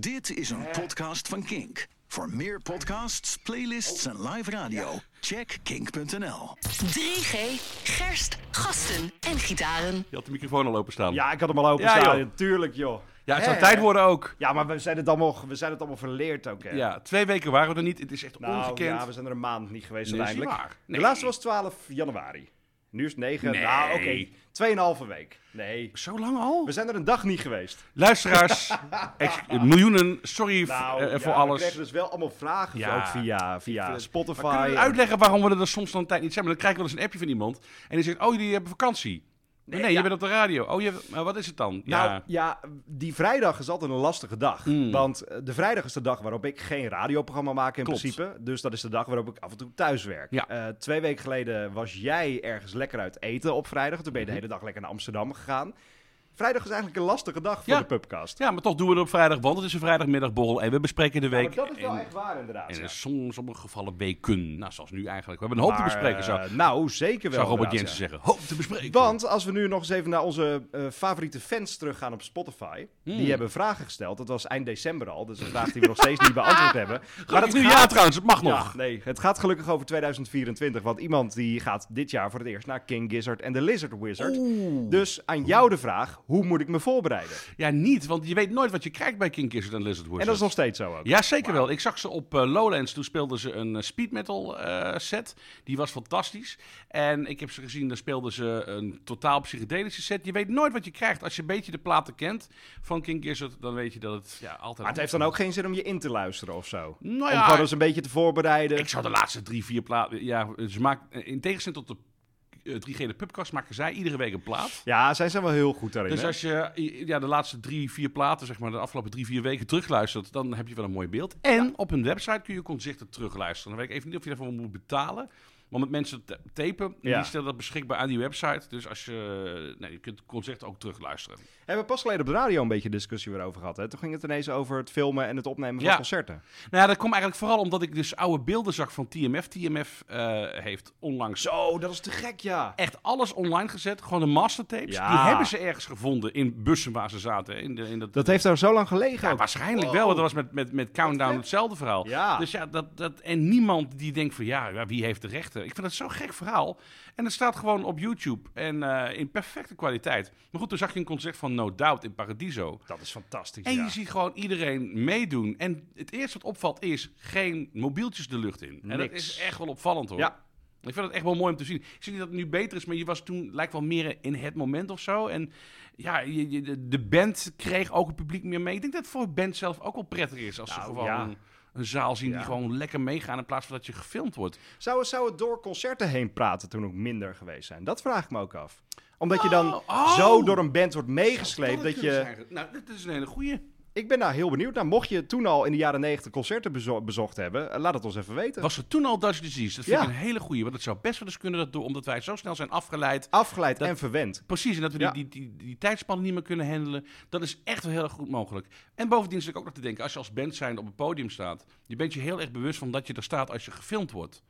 Dit is een podcast van Kink. Voor meer podcasts, playlists en live radio, check kink.nl. 3G, gerst, gasten en gitaren. Je had de microfoon al openstaan. Ja, ik had hem al open Ja, staan. joh. Tuurlijk, joh. Ja, het Hè? zou tijd worden ook. Ja, maar we zijn het allemaal, we zijn het allemaal verleerd ook, hè? Ja, twee weken waren we er niet. Het is echt Nou, ongekend. ja, we zijn er een maand niet geweest Nee, is niet uiteindelijk. waar. Nee. De laatste was 12 januari. Nu is het 9. Nee. Nou, oké. Tweeënhalve week. Nee. Zo lang al? We zijn er een dag niet geweest. Luisteraars, miljoenen, sorry Nou, eh, ja, voor we alles. kregen dus wel allemaal vragen. Ja. Ook via, via Spotify. We en- uitleggen waarom we er soms dan een tijd niet zijn? Maar dan krijg ik wel eens een appje van iemand. En die zegt, oh, jullie hebben vakantie. Nee, Nee, je bent op de radio. Oh, je maar wat is het dan? Nou ja, ja, die vrijdag is altijd een lastige dag. Mm. Want eh, de vrijdag is de dag waarop ik geen radioprogramma maak in Klopt. principe. Dus dat is de dag waarop ik af en toe thuis werk. Ja. Eh, twee weken geleden was jij ergens lekker uit eten op vrijdag. Toen ben je Mhm. de hele dag lekker naar Amsterdam gegaan. Vrijdag is eigenlijk een lastige dag voor Ja. de pubcast. ja, maar toch doen we het op vrijdag, want het is een vrijdagmiddagborrel. En we bespreken de Ja, week. maar dat is wel en, echt waar inderdaad. en ja. in sommige gevallen weken. Nou, zoals nu eigenlijk. We hebben een hoop te bespreken, zou, eh, nou, zeker wel. zou Robert Jensen ja. zeggen. Hoop te bespreken. Want als we nu nog eens even naar onze eh, favoriete fans teruggaan op Spotify. Hmm. Die hebben vragen gesteld. Dat was eind december al. Dus een vraag die we nog steeds niet beantwoord hebben. maar het nu gaat- ja trouwens, het mag Ja, nog. nee, het gaat gelukkig over 2024. Want iemand die gaat dit jaar voor het eerst naar King Gizzard en de Lizard Wizard. Dus aan jou de vraag, hoe moet ik me voorbereiden? Ja, niet, want je weet nooit wat je krijgt bij King Gizzard en Lizard Wizard. En dat is nog steeds zo ook. Ja, zeker wel. Ik zag ze op eh, Lowlands. Toen speelden ze een eh, speed metal eh, set. Die was fantastisch. En ik heb ze gezien, dan speelden ze een totaal psychedelische set. Je weet nooit wat je krijgt. Als je een beetje de platen kent van King Gizzard, dan weet je dat het ja, altijd... Maar het heeft dan ook geen zin om je in te luisteren of zo. Nou Om ja, gewoon eens een beetje te voorbereiden. ik zou de laatste drie, vier platen... Ja, ze maken, in tegenstelling tot de eh, 3G de pubcast maken zij iedere week een plaat. Ja, zij zijn wel heel goed daarin. Dus hè? als je ja, de laatste drie, vier platen, zeg maar, de afgelopen drie, vier weken terugluistert, dan heb je wel een mooi beeld. En op hun website kun je concerten terugluisteren. Dan weet ik even niet of je daarvoor moet betalen. Maar met mensen te- tapen, Ja. die stellen dat beschikbaar aan die website. Dus als je, nee, je kunt concerten ook terugluisteren. We hebben pas geleden op de radio een beetje discussie weer over gehad. Hè? Toen ging het ineens over het filmen en het opnemen van Ja. concerten. Nou ja, dat komt eigenlijk vooral omdat ik dus oude beelden zag van TMF. TMF eh, heeft onlangs Zo, dat is te gek, ja. echt alles online gezet. Gewoon de mastertapes. Ja. Die hebben ze ergens gevonden in bussen waar ze zaten. hè, In de, in dat, Dat heeft daar zo lang gelegen. Waarschijnlijk Wow. wel. Want dat was met, met, met Countdown hetzelfde verhaal. Dus ja, dat, dat, en niemand die denkt van ja, wie heeft de rechten? Ik vind het zo'n gek verhaal. En het staat gewoon op YouTube en eh, in perfecte kwaliteit. Maar goed, toen zag je een concert van No Doubt in Paradiso. Dat is fantastisch, En ja. je ziet gewoon iedereen meedoen. En het eerste wat opvalt is geen mobieltjes de lucht in. En dat is echt wel opvallend hoor. Ja. Ik vind het echt wel mooi om te zien. Ik zie niet dat het nu beter is, maar je was toen lijkt wel meer in het moment of zo. En ja, je, je- de, band kreeg ook het publiek meer mee. Ik denk dat het voor de band zelf ook wel prettig is als ze Nou, gewoon ja. Een, zaal zien Ja. die gewoon lekker meegaan in plaats van dat je gefilmd wordt. Zou, zou het door concerten heen praten toen ook minder geweest zijn? Dat vraag ik me ook af. Omdat je dan oh. zo door een band wordt meegesleept dat je... zijn? Nou, dat is een hele goeie. Ik ben daar heel benieuwd naar. Mocht je toen al in de jaren 90 concerten bezo- bezocht hebben, eh, laat het ons even weten. Was er toen al Dutch Disease? Dat vind Ja. ik een hele goeie. Want het zou best wel eens kunnen dat door, omdat wij zo snel zijn afgeleid Afgeleid Dat- en verwend. Precies, en dat we Ja. die, die, die, die tijdspannen niet meer kunnen handelen. Dat is echt wel heel erg goed mogelijk. En bovendien zit ik ook nog te denken, als je als band zijn op een podium staat, je bent je heel erg bewust van dat je er staat als je gefilmd wordt.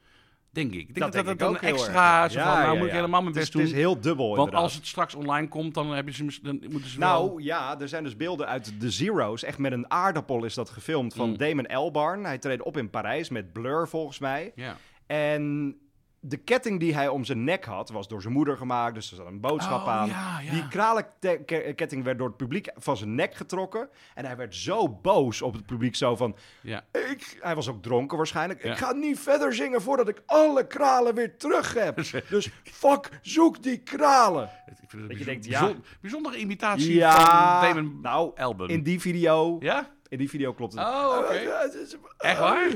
Denk ik. Ik denk dat dat, denk ik dat ook een extra, erg, zo ja. van, Ja, nou ja, moet ik helemaal mijn Het is, best het doen. is heel dubbel Want inderdaad. als het straks online komt, dan, heb je ze, dan moeten ze wel... Nou ja, er zijn dus beelden uit de Zero's. Echt met een aardappel is dat gefilmd van Mm. Damon Albarn. Hij treedt op in Parijs met Blur volgens mij. Ja. En de ketting die hij om zijn nek had, was door zijn moeder gemaakt. Dus er zat een boodschap Oh, aan. ja, ja. Die kralenketting werd door het publiek van zijn nek getrokken. En hij werd zo boos op het publiek. Zo van, Ja. ik, hij was ook dronken waarschijnlijk. Ja. Ik ga niet verder zingen voordat ik alle kralen weer terug heb. dus fuck, zoek die kralen. Ik vind het een Dat je denkt, ja. bijzondere imitatie Ja, van Damon nou, Albarn. In die video, Ja? in die video klopt het. Oh, oké. Echt waar?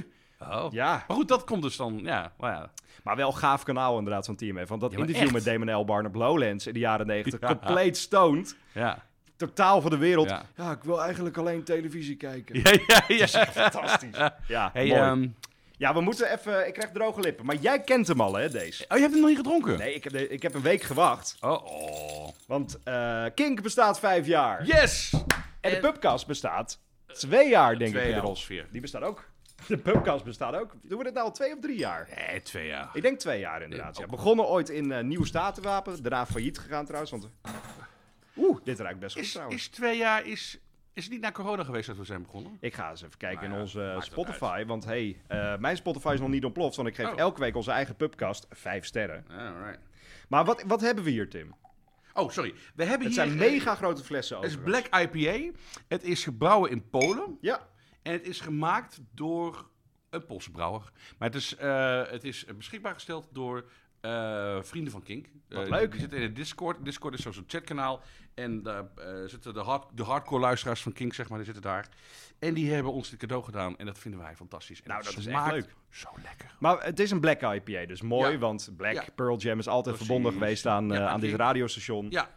Oh. Ja, Maar goed, dat komt dus dan, ja. Nou ja. maar wel gaaf kanaal inderdaad van TMF. Want dat Ja, maar interview echt. met Damon Albarn op Lowlands in de jaren 90, Ja. compleet stoned. Ja. Totaal voor de wereld. Ja. Ja. ik wil eigenlijk alleen televisie kijken. Ja, ja, ja. Fantastisch. Ja, Hey, mooi. ehm, ja, we moeten even... Ik krijg droge lippen. Maar jij kent hem al, hè, deze? oh, je hebt hem nog niet gedronken? Nee, ik heb, ik heb een week gewacht. Oh, oh. Want eh, Kink bestaat vijf jaar. Yes! En de pubcast bestaat twee jaar, denk Twee ik ongeveer. Die bestaat ook. De pubcast bestaat ook. Doen we dit nou al twee of drie jaar? Nee, twee jaar. Ik denk twee jaar inderdaad. Ja. Begonnen ooit in eh Nieuwe Statenwapen. Daarna failliet gegaan trouwens. Want... Oeh, dit ruikt best goed Is, trouwens. is twee jaar is Is het niet na corona geweest dat we zijn begonnen? Ik ga eens even kijken Nou in onze Spotify. Want hey, eh, mijn Spotify is nog niet ontploft. Want ik geef Oh. elke week onze eigen pubcast vijf sterren. Alright. Maar wat, wat hebben we hier, Tim? Oh, sorry. We hebben Het hier... zijn mega grote flessen Het is. Black IPA. Het is gebrouwen in Polen. Ja, En het is gemaakt door een Poolse brouwer. Maar het is, eh, het is beschikbaar gesteld door eh, vrienden van Kink. Wat Eh, leuk. Die zitten in het Discord. Discord is zo'n chatkanaal. En daar zitten de, hard, de hardcore luisteraars van Kink, zeg maar, die zitten daar. En die hebben ons dit cadeau gedaan. En dat vinden wij fantastisch. En Nou, dat is echt leuk. Zo lekker. maar het is een Black IPA. Dus mooi, Ja. want Black Ja. Pearl Jam is altijd Precies. verbonden geweest aan, Ja, aan dit radiostation. Ja.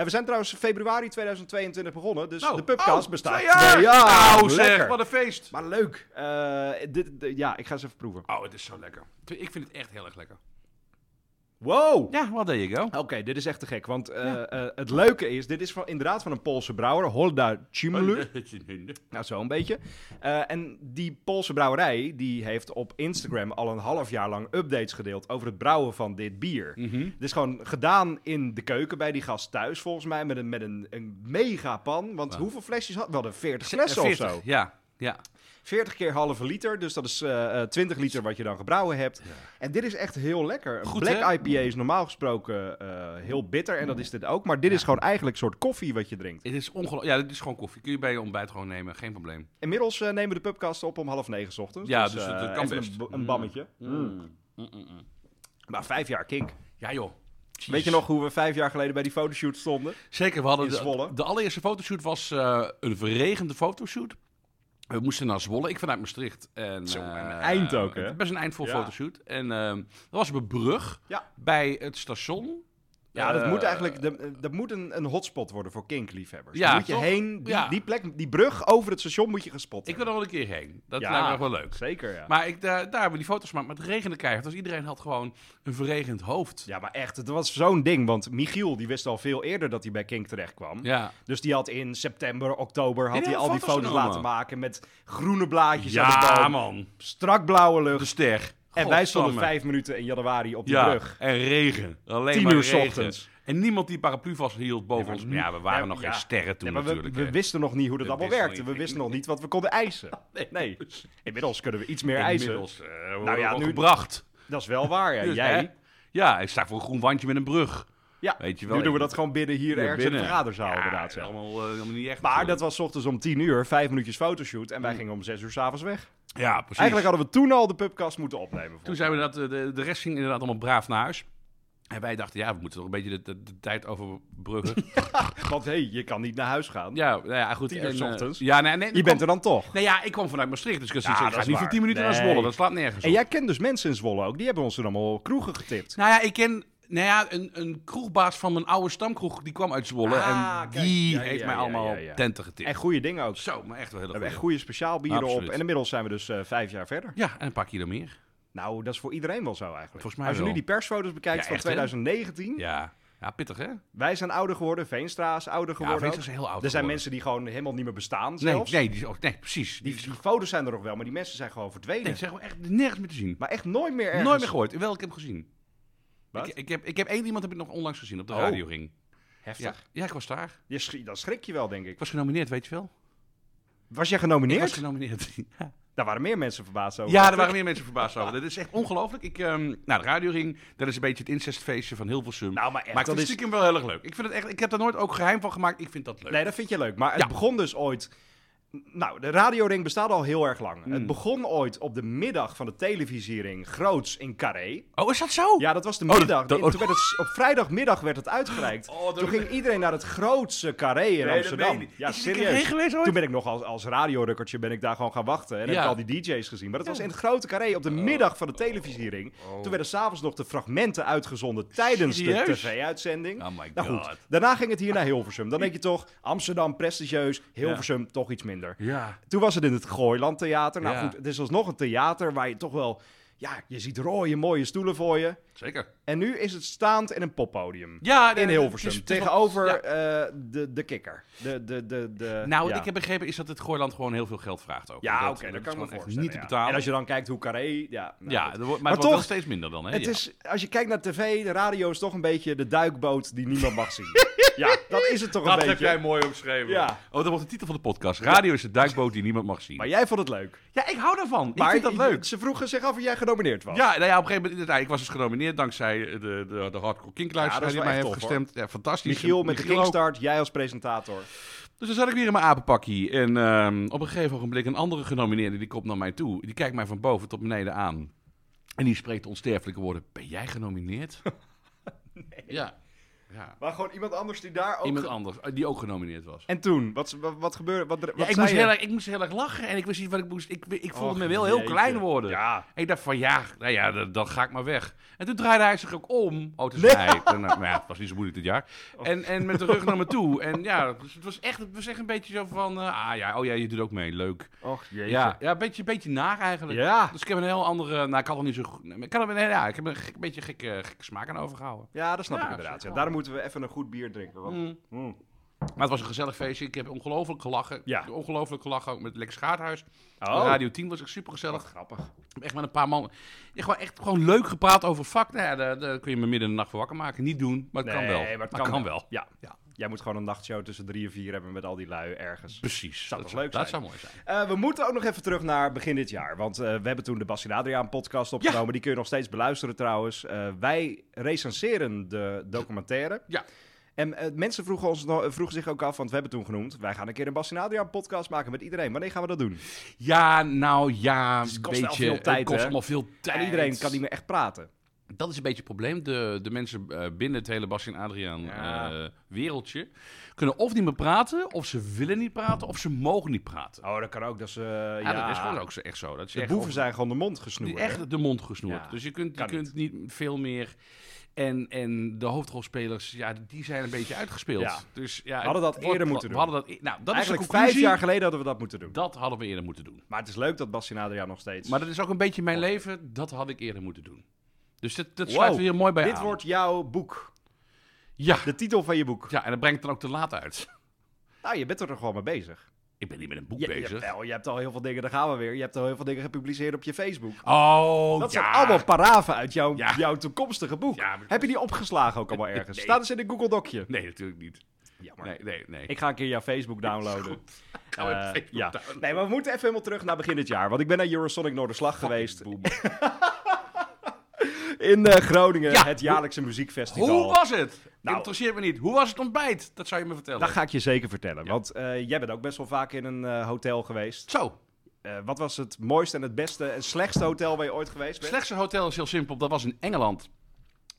En we zijn trouwens februari 2022 begonnen. Dus Nou, de pubcast oh, bestaat twee jaar. Nou, zeg, lekker. wat een feest. Maar leuk. Eh, dit, dit- ja, ik ga eens even proeven. Oh, het is zo lekker. Ik vind het echt heel erg lekker. Wow. Ja, well, there you go. Oké, dit is echt te gek. Want eh, eh, het leuke is, dit is van, inderdaad van een Poolse brouwer, Holda Cimulu. Nou, zo een beetje. Eh, en die Poolse brouwerij, die heeft op Instagram al een half jaar lang updates gedeeld over het brouwen van dit bier. Mhm. Het is gewoon gedaan in de keuken bij die gast thuis, volgens mij, met een, met een, een mega pan. Want hoeveel flesjes had? We hadden 40 flessen of 40, zo. Ja, ja. 40 keer halve liter, dus dat is eh, eh, 20 liter wat je dan gebrouwen hebt. En dit is echt heel lekker. Goed, Black hè? IPA is normaal gesproken eh, heel bitter en dat is dit ook. Maar dit is gewoon eigenlijk een soort koffie wat je drinkt. Het is ongelooflijk. Ja, dit is gewoon koffie. Kun je bij je ontbijt gewoon nemen. Geen probleem. Inmiddels eh, nemen we de pubcast op om half negen 's ochtends. Ja, dus eh, dat kan even best. Een, Mm. bammetje. Mm, mm, mm. Maar vijf jaar kink. Ja, joh. Weet je nog hoe we vijf jaar geleden bij die fotoshoot stonden? Zeker, we hadden de, de allereerste fotoshoot was eh, een verregende fotoshoot. We moesten naar Zwolle, ik vanuit Maastricht. En, Zo, eh, een eind ook, hè? Best een eindsvol Ja. fotoshoot. En eh, dat was op een brug Ja. bij het station. Ja, dat Eh, moet eigenlijk dat, dat moet een, een hotspot worden voor kinkliefhebbers. Ja, Daar moet je toch? heen, die, Ja. die plek, die brug over het station moet je gespot Ik wil er wel een keer heen. Dat Ja. lijkt me nog wel leuk. Zeker, ja. Maar ik, daar, daar hebben we die foto's gemaakt, maar het regende keihard. Dus iedereen had gewoon een verregend hoofd. Ja, maar echt, het was zo'n ding. Want Michiel, die wist al veel eerder dat hij bij Kink terecht kwam. Ja. Dus die had in september, oktober, had hij al die foto's foto's genomen. laten maken met groene blaadjes aan de boom. man. Strak blauwe lucht. De ster. En wij stonden vijf minuten in januari op die Ja, brug. en regen. Alleen Tien maar uur regen. ochtends. En niemand die paraplu vasthield boven Nee, ons. maar ja, we waren nee, nog ja. geen sterren toen Nee, we, natuurlijk. we hè. wisten nog niet hoe dat We allemaal werkte. niet. We wisten nog niet wat we konden eisen. Nee. Inmiddels kunnen we iets meer eisen. Inmiddels, eh, we Nou ja, nu- gebracht. Dat is wel waar, ja. Dus, Jij? hè? Ja, ik sta voor een groen wandje met een brug. Ja, Weet je wel. nu doen we dat gewoon binnen hier Ja, ergens in de vergaderzaal inderdaad. Zo. Allemaal, eh, niet echt. Maar dat natuurlijk. was 's ochtends om 10 uur, vijf minuutjes fotoshoot. Mm. En wij gingen om 6 uur s'avonds weg. Ja, precies. Eigenlijk hadden we toen al de pubcast moeten opnemen. Toen zijn we dat, eh, de, de rest ging inderdaad allemaal braaf naar huis. En wij dachten, ja, we moeten toch een beetje de, de, de tijd overbruggen. Want hé, hey, je kan niet naar huis gaan. ja, nou ja, goed. Tien uur en, eh, ochtends. Ja, nee, nee. Je bent er dan toch. Nee, ja, ik kwam vanuit Maastricht, dus ik Ja, ik dat ga niet voor. 10 minuten naar. Zwolle. Dat slaat nergens En op. jij kent dus mensen in Zwolle ook. Die hebben ons toen allemaal kroegen getipt. Nou ja, ik ken nou ja, een, een kroegbaas van mijn oude stamkroeg, die kwam uit Zwolle. Ah, en kijk. die Ja, heeft ja, mij ja, allemaal ja, ja. tenten getipt. En goede dingen ook. Zo, maar echt wel hebben echt goed. goede speciaalbieren op. Absoluut. En inmiddels zijn we dus eh, vijf jaar verder. Ja, en een paar kilo meer. Nou, dat is voor iedereen wel zo eigenlijk. Volgens mij Als je wel. nu die persfoto's bekijkt Ja, van echt, hè? 2019. Ja, ja pittig hè? Wij zijn ouder geworden. Veenstra is ouder Ja, geworden. Veenstra is heel oud er zijn geworden. mensen die gewoon helemaal niet meer bestaan Nee, zelfs. nee, die, oh, nee, precies. Die, Die, die foto's zijn er nog wel, maar die mensen zijn gewoon verdwenen. nee, zeg wel echt nergens meer te zien. Maar echt nooit meer ergens. Nooit meer gehoord. Wel, ik heb hem gezien. Wat? Ik, ik, heb, ik heb één iemand heb ik nog onlangs gezien op de Oh. radioring. Ja, Heftig. ja, ik was daar. Je schri- dat schrik je wel, denk ik. Ik was genomineerd, weet je wel? Was jij Ik genomineerd? was genomineerd. Ja. Daar waren meer mensen verbaasd over. Ja, er waren ik. meer mensen verbaasd over. Dat is echt ongelooflijk. Ik, ehm nou, de radioring, dat is een beetje het incestfeestje van Hilversum. Nou, maar echt, maar ik dat vind is... het stiekem wel heel erg leuk. Ik, vind het echt, ik heb daar nooit ook geheim van gemaakt. Ik vind dat leuk. Nee, dat vind je leuk. Maar het Ja. begon dus ooit... Nou, de radioring bestaat al heel erg lang. Hmm. Het begon ooit op de middag van de televisiering groots in Carré. Oh, is dat zo? Ja, dat was de dat- middag. dat- Toen werd het, op vrijdagmiddag werd het uitgereikt. Oh, dat- Toen ging iedereen naar het grootste Carré in Amsterdam. Ja, serieus. Geweest? Toen ben ik nog als, als radiorukkertje ben ik daar gewoon gaan wachten. En heb ik al die DJ's gezien. Maar dat was in het grote Carré op de middag van de televisiering. Oh. Toen werden s'avonds nog de fragmenten uitgezonden tijdens de tv-uitzending. Oh my Nou god. goed, daarna ging het hier naar Hilversum. Dan denk je toch, Amsterdam prestigieus, Hilversum toch iets minder. Ja. Toen was het in het Gooiland Theater. Nou Ja. goed, het is alsnog een theater waar je toch wel ja, je ziet rode mooie stoelen voor je. Zeker. En nu is het staand in een poppodium. Ja, in Hilversum, het is- het is wel- tegenover ja. eh, de, de kikker. De, de, de, de, Nou, wat ja. ik heb begrepen is dat het Gooiland gewoon heel veel geld vraagt ook. Ja, dat, oké, dat kan ik me voorstellen. niet te ja. betalen. En als je dan kijkt hoe Carré... Ja, nou ja, er wordt- maar, Maar het wordt wel toch, steeds minder dan. Hè? Het Ja. is, als je kijkt naar tv, de radio is toch een beetje de duikboot die niemand mag zien. ja, dat is het toch een Dat beetje. heb jij mooi omschreven. Ja. Oh, dat wordt de titel van de podcast. Radio is de duikboot die niemand mag zien. Maar jij vond het leuk. ja, ik hou daarvan. Maar ik vind dat leuk. Ze vroegen zich af of jij genomineerd was. Ja, nou ja, op een gegeven moment, inderdaad, ik was dus genomineerd dankzij de, de, de Hardcore Kink Ja, dat is luisteraar die mij heeft tof, gestemd. Ja, fantastisch. Michiel met de Michiel. Kingstart, jij als presentator. Dus dan zat ik weer in mijn apenpakkie. En ehm, op een gegeven ogenblik een andere genomineerde, die komt naar mij toe. Die kijkt mij van boven tot beneden aan. En die spreekt onsterfelijke woorden. Ben jij genomineerd? Ja. Ja. Maar gewoon iemand anders die daar ook... Iemand anders, eh, die ook genomineerd was. En toen? Wat, wat, wat gebeurde? Wat, wat Ja, ik, moest je? heel erg, ik moest heel erg lachen en ik wist niet wat ik moest. Ik, ik voelde Och, me wel heel jeetje. klein worden. Ja. En ik dacht van ja, nou ja, dan, dan ga ik maar weg. En toen draaide hij zich ook om. Oh, het is hij. Nou, nou ja, het was niet zo moeilijk dit jaar. En, en met de rug naar me toe. En ja, dus het was echt, het was echt een beetje zo van, eh, ah ja, oh ja, je doet ook mee, leuk. Och, jeetje. Ja, ja een beetje, beetje naar eigenlijk. Ja. Dus ik heb een heel andere, nou ik had er niet zo goed, ik, kan nee, ja, ik heb een gek- beetje gekke, gekke smaak aan overgehouden. Ja, dat snap Ja, ik inderdaad. Ja. Daarom moeten we even een goed bier drinken. Want... Mm. Mm. Maar het was een gezellig feestje. Ik heb ongelooflijk gelachen. Ja. Ongelooflijk gelachen ook met Lex Schaarthuis. Oh. Radio 10 was echt super gezellig. grappig. Echt met een paar man. Ja, gewoon echt gewoon leuk gepraat over vak. Nou ja, daar, daar kun je me midden in de nacht voor wakker maken. Niet doen, maar het kan wel. Nee, maar het kan, kan, wel. Ja. Ja. Jij moet gewoon een nachtshow tussen drie en vier hebben met al die lui ergens. Precies. Zou dat toch leuk Dat zijn? zou mooi zijn. Eh, we moeten ook nog even terug naar begin dit jaar. Want eh, we hebben toen de Bas Adriaan podcast opgenomen. Die kun je nog steeds beluisteren trouwens. Eh, wij recenseren de documentaire. Ja. En mensen vroegen, ons, vroegen zich ook af, want we hebben toen genoemd... wij gaan een keer een Bas Adriaan podcast maken met iedereen. Wanneer gaan we dat doen? Ja, nou ja. het kost beetje, veel tijd, Het kost allemaal veel tijd. En iedereen kan niet meer echt praten. Dat is een beetje het probleem. De, de mensen eh, binnen het hele Bas en Adriaan Ja. eh, wereldje kunnen of niet meer praten, of ze willen niet praten, of ze mogen niet praten. Oh, dat kan ook. Dat ze, ja, ja, dat is gewoon ook echt zo. Dat is De boeven zijn gewoon de mond Die gesnoerd. hè? echt de mond gesnoerd. Ja, dus je kunt, je kan kunt niet veel meer. En, en de hoofdrolspelers, ja, die zijn een beetje uitgespeeld. Ja. Dus, ja, We hadden dat eerder moeten we doen. Hadden dat, e- nou, dat Eigenlijk is de vijf jaar geleden hadden we dat moeten doen. Dat hadden we eerder moeten doen. Maar het is leuk dat Bas en Adriaan nog steeds... Maar dat is ook een beetje mijn leven. Dat had ik eerder moeten doen. Dus dat, dat Wow, sluit er hier mooi bij Dit aan. wordt jouw boek. Ja. De titel van je boek. ja, en dat brengt het dan ook te laat uit. Nou, je bent er toch gewoon mee bezig. Ik ben niet met een boek Je, bezig. Je, wel, je hebt al heel veel dingen, daar gaan we weer. Je hebt al heel veel dingen gepubliceerd op je Facebook. Oh, Dat ja. zijn allemaal paraven uit jouw, Ja. jouw toekomstige boek. Ja, maar- Heb je die opgeslagen ook allemaal ergens? Nee. Staat dus in een Google Docje. Nee, natuurlijk niet. Jammer. Nee, nee, nee. Ik ga een keer jouw Facebook downloaden. We Facebook ja. downloaden? Nee, maar we moeten even helemaal terug naar begin dit jaar. Want ik ben naar Eurosonic Noorderslag geweest. in eh, Groningen. Ja, het jaarlijkse muziekfestival. Hoe was het? Nou. Interesseert me niet. Hoe was het ontbijt? Dat zou je me vertellen. Dat ga ik je zeker vertellen. Want eh, jij bent ook best wel vaak in een eh, hotel geweest. Zo, wat was het mooiste en het beste en slechtste hotel waar je ooit geweest het bent? slechtste hotel is heel simpel. Dat was in Engeland.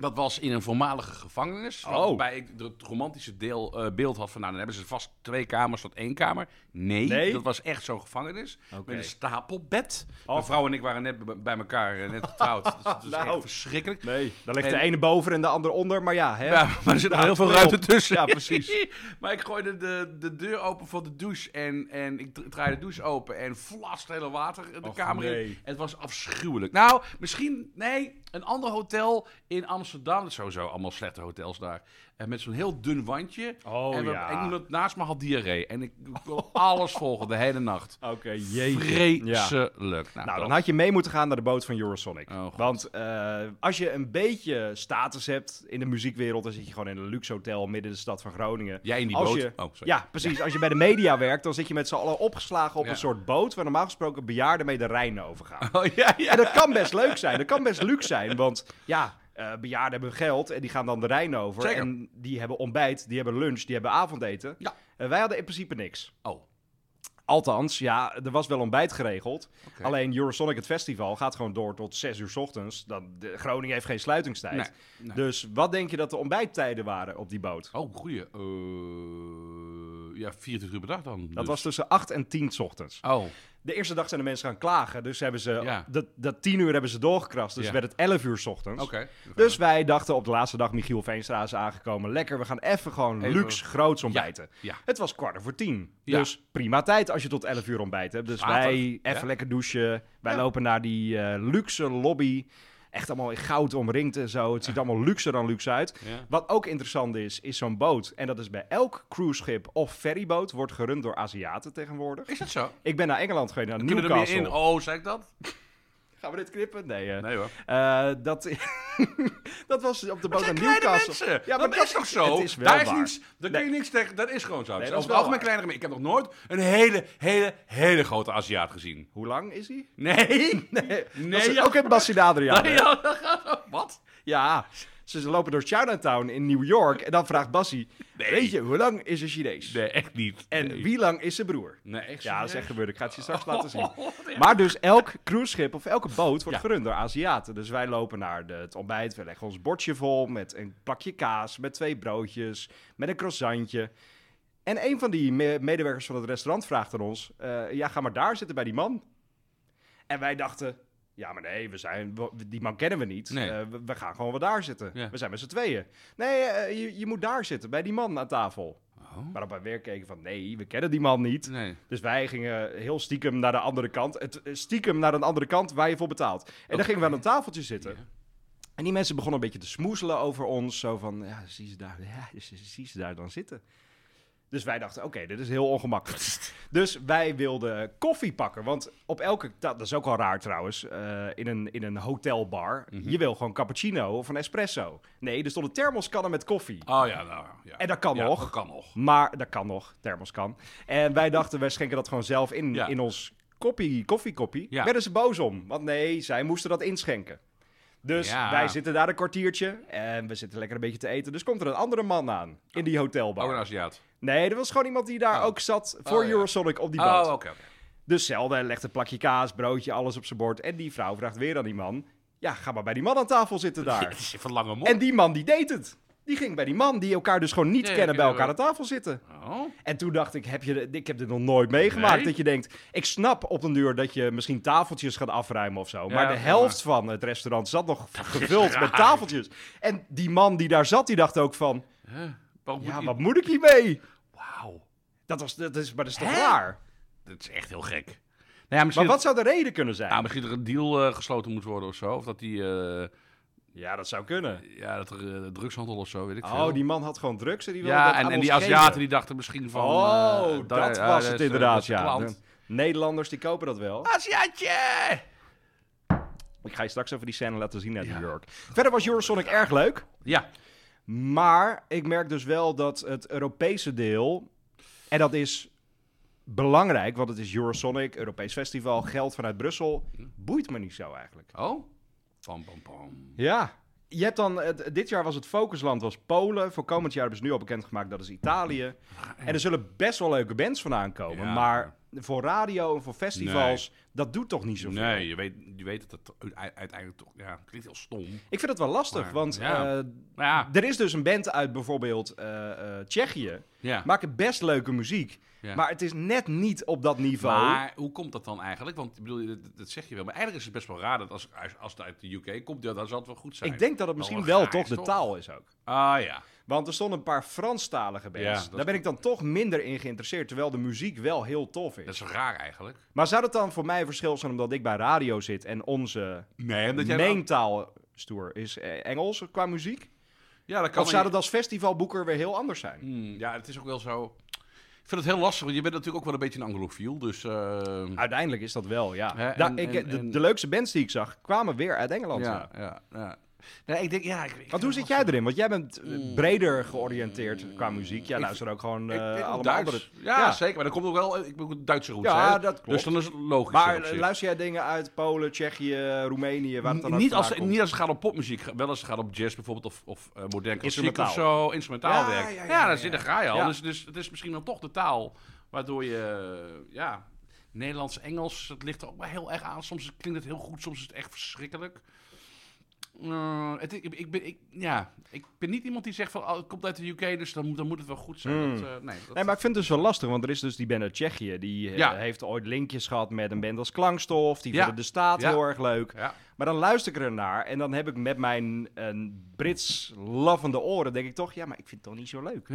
Dat was in een voormalige gevangenis. Oh. Waarbij ik het romantische deel, eh, beeld had van... Nou, dan hebben ze vast twee kamers tot één kamer. Nee, Nee? dat was echt zo'n gevangenis. Met een stapelbed. Mijn vrouw en ik waren net bij elkaar, eh, net getrouwd. Dus dat is Nou. echt verschrikkelijk. Nee, daar ligt En- de ene boven en de ander onder. Maar ja, hè? Ja, maar er zit nog heel veel ruimte tussen. Ja, precies. maar ik gooide de, de deur open voor de douche. En, en ik dra- draaide de douche open. En vlas hele water de Och, kamer in. Het was afschuwelijk. Nou, misschien, nee, een ander hotel in Amsterdam. Sowieso allemaal slechte hotels daar. En met zo'n heel dun wandje. Oh, en we- ja. en iemand naast me had diarree. En ik kon alles volgen de hele nacht. Oké. Ja. Vreselijk. Nou, dat- dan had je mee moeten gaan naar de boot van Eurosonic. Oh. Want eh, als je een beetje status hebt in de muziekwereld, dan zit je gewoon in een luxe hotel midden in de stad van Groningen. Jij in die als boot? Je, Oh, sorry. ja, precies. Als je bij de media werkt, dan zit je met z'n allen opgeslagen op een soort boot waar normaal gesproken bejaarden mee de Rijn overgaan. Oh, ja, ja. En dat kan best leuk zijn. Dat kan best luxe zijn. Want ja, eh, bejaarden hebben geld en die gaan dan de Rijn over. Zeker. En die hebben ontbijt, die hebben lunch, die hebben avondeten. Ja. En wij hadden in principe niks. Oh, Althans, ja, er was wel ontbijt geregeld. Oké. Alleen Eurosonic, het festival, gaat gewoon door tot 6 uur 's ochtends. Dan, de, Groningen heeft geen sluitingstijd. Nee, nee. Dus wat denk je dat de ontbijttijden waren op die boot? Oh, goeie. Eh, ja, 24 uur per dag dan. Dat dus. was tussen 8 en 10 's ochtends. Oh, De eerste dag zijn de mensen gaan klagen. Dus hebben ze, Ja. dat, dat 10 uur hebben ze doorgekrast. Dus Ja. werd het 11 uur 's ochtends. oké. Dus wij dachten op de laatste dag, Michiel Veenstra is aangekomen. Lekker, we gaan even gewoon Even- luxe, groots ontbijten. Ja. Het was kwart voor tien. Ja. Dus prima tijd als je tot 11 uur ontbijt hebt. Dus wij even lekker douchen. Wij lopen naar die eh, luxe lobby. Echt allemaal in goud omringd en zo. Het ziet allemaal luxer dan luxe uit. Ja. Wat ook interessant is, is zo'n boot. En dat is bij elk cruiseschip of ferryboot. Wordt gerund door Aziaten tegenwoordig. Is dat zo? Ik ben naar Engeland geweest, naar Kunnen we er meer Newcastle. in? Oh, zei ik dat? Gaan we dit knippen? Nee, eh, Nee hoor. eh, dat, dat was op de boot naar Newcastle. mensen. Ja, maar dat, is toch zo? Het is wel daar is waar. niets, daar kun je niks tegen. Dat is gewoon zo. Nee, Het dat over het wel algemeen kleinere mensen. Ik heb nog nooit een hele, hele, hele grote Aziat gezien. Hoe lang is hij? Nee. Nee, Nee, ja. ook in Bassin Adriaan. Nee, ja, dat gaat- Wat? Ja, ze lopen door Chinatown in New York en dan vraagt Bassie, Nee. weet je, hoe lang is een Chinees? Nee, echt niet. En nee. wie lang is zijn broer? Nee, echt Ja, dat is echt gebeurd. Ik ga het je straks laten zien. Ja. Maar dus elk cruiseschip of elke boot wordt Ja. gerund door Aziaten. Dus wij lopen naar de, het ontbijt. We leggen ons bordje vol met een plakje kaas, met twee broodjes, met een croissantje. En een van die me- medewerkers van het restaurant vraagt aan ons: eh, Ja, ga maar daar zitten bij die man. En wij dachten: Ja, maar nee, we zijn, we- die man kennen we niet. Nee. Eh, we, we gaan gewoon wel daar zitten. Ja. We zijn met z'n tweeën. Nee, eh, je, je moet daar zitten, bij die man aan tafel. Oh. Waarop wij weer keken van: Nee, we kennen die man niet. Nee. Dus wij gingen heel stiekem naar de andere kant. Het, eh, stiekem naar een andere kant waar je voor betaalt. En dan gingen we aan een tafeltje zitten. Ja. En die mensen begonnen een beetje te smoezelen over ons. Zo van, ja, zie ze daar, ja, zie ze daar dan zitten. Dus wij dachten, oké, dit is heel ongemakkelijk. dus wij wilden koffie pakken. Want op elke, dat is ook al raar trouwens, eh, in, een, in een hotelbar. Mhm. Je wil gewoon cappuccino of een espresso. Nee, er stonden thermoskannen met koffie. Oh ja, nou ja. En dat kan Ja, nog. Dat kan nog. Maar dat kan nog, thermos kan. En wij dachten, wij schenken dat gewoon zelf in, Ja. in ons koppie, koffiekoppie. Ja. Werden ze boos om, want nee, zij moesten dat inschenken. Dus Ja. wij zitten daar een kwartiertje en we zitten lekker een beetje te eten. Dus komt er een andere man aan in die hotelbar. Oh, een Aziat. Nee, er was gewoon iemand die daar Oh. ook zat voor Oh. Eurosonic op die boot. Oh, oké, oké. Dus zelden legt een plakje kaas, broodje, alles op zijn bord. En die vrouw vraagt weer aan die man, ja, ga maar bij die man aan tafel zitten daar. Het is even lange mond. en die man die deed het. Die ging bij die man die elkaar dus gewoon niet kennen bij elkaar aan tafel zitten. Oh. En toen dacht ik, heb je, ik heb dit nog nooit meegemaakt. Nee? Dat je denkt, ik snap op een duur dat je misschien tafeltjes gaat afruimen of zo. Ja, maar de helft van het restaurant zat nog gevuld met tafeltjes. En die man die daar zat, die dacht ook van, Huh? Moet ja, je- wat moet ik hiermee? Dat, was, dat, is, maar dat is toch Hè? raar? Dat is echt heel gek. Nou ja, misschien, Maar wat zou de reden kunnen zijn? ja, misschien dat er een deal eh, gesloten moet worden of zo. Of dat die... eh, ja, dat zou kunnen. ja, dat er eh, drugshandel of zo, weet ik veel. Oh, die man had gewoon drugs en die wilde ja, dat en, aan en ons die geven. Aziaten die dachten misschien van... Oh, dat ja, was het is, eh, inderdaad, dat is de ja. klant. Nederlanders die kopen dat wel. Aziatje! Ik ga je straks even die scène laten zien uit Ja. New York. Verder was Eurosonic erg leuk. Ja. Maar ik merk dus wel dat het Europese deel, en dat is belangrijk, want het is Eurosonic, Europees Festival, geld vanuit Brussel, boeit me niet zo eigenlijk. Oh? Pam, pam, pam. Ja. Je hebt dan, het- dit jaar was het focusland was Polen. Voor komend jaar hebben ze nu al bekendgemaakt dat is Italië. En er zullen best wel leuke bands van aankomen. Ja. Maar voor radio en voor festivals, dat doet toch niet zoveel. Nee, je weet, je weet dat het uiteindelijk toch... Ja, klinkt heel stom. Ik vind het wel lastig, Maar, want ja. eh, ja, er is dus een band uit bijvoorbeeld eh, eh, Tsjechië. ja. Maken best leuke muziek. Ja. Maar het is net niet op dat niveau. Maar hoe komt dat dan eigenlijk? Want ik bedoel, dat, dat zeg je wel. Maar eigenlijk is het best wel raar dat als, als, als het uit de UK komt, ja, dan zal het wel goed zijn. ik denk dat het misschien wel wel toch de taal is ook. Ah ja. Want er stonden een paar Franstalige bands. Ja, Daar ben ik dan toch minder in geïnteresseerd. Terwijl de muziek wel heel tof is. Dat is raar eigenlijk. Maar zou dat dan voor mij een verschil zijn omdat ik bij radio zit en onze Nee, omdat jij... dan- meentaal stoer is eh, Engels qua muziek? Ja, dat kan Of zou dat als festivalboeker weer heel anders zijn? Hmm, ja, het is ook wel zo... Ik vind het heel lastig, want je bent natuurlijk ook wel een beetje een anglofiel, dus... eh, Uiteindelijk is dat wel, ja. Da- en- ik, en- de, en- de leukste bands die ik zag kwamen weer uit Engeland. Ja. ja, ja. Nee, ik denk, ja... Ik, ik Want hoe zit jij erin? Want jij bent eh, Mm. breder georiënteerd qua muziek. Jij Ik- luistert ook gewoon Ik- allemaal andere... Ja, Ja. zeker. Maar dan komt ook wel... Ik ben Duitse roots, Ja, hè? dat klopt. Dus dan is het logisch. Maar eh, luister jij dingen uit Polen, Tsjechië, Roemenië, waar het dan niet, als, komt? niet als het gaat om popmuziek, wel als het gaat om jazz bijvoorbeeld of, of eh, modern klassiek of Instrumentaal. zo, instrumentaal werk. ja, daar, zit, daar ga je al. Dus, dus het is misschien dan toch de taal waardoor je, ja, Nederlands, Engels, het ligt er ook wel heel erg aan. Soms klinkt het heel goed, soms is het echt verschrikkelijk. Eh, het, ik, ik, ben, ik, ja, ik ben niet iemand die zegt van, oh, het komt uit de UK, dus dan moet, dan moet het wel goed zijn. Mm. Dat, eh, nee, dat, Nee, maar ik vind het dus wel lastig, want er is dus die band uit Tsjechië. Die eh, heeft ooit linkjes gehad met een band als Klankstof. Die Ja. vinden de staat Ja. heel erg leuk. ja. Maar dan luister ik er naar en dan heb ik met mijn Brits lovende oren, denk ik toch, ja, maar ik vind het toch niet zo leuk.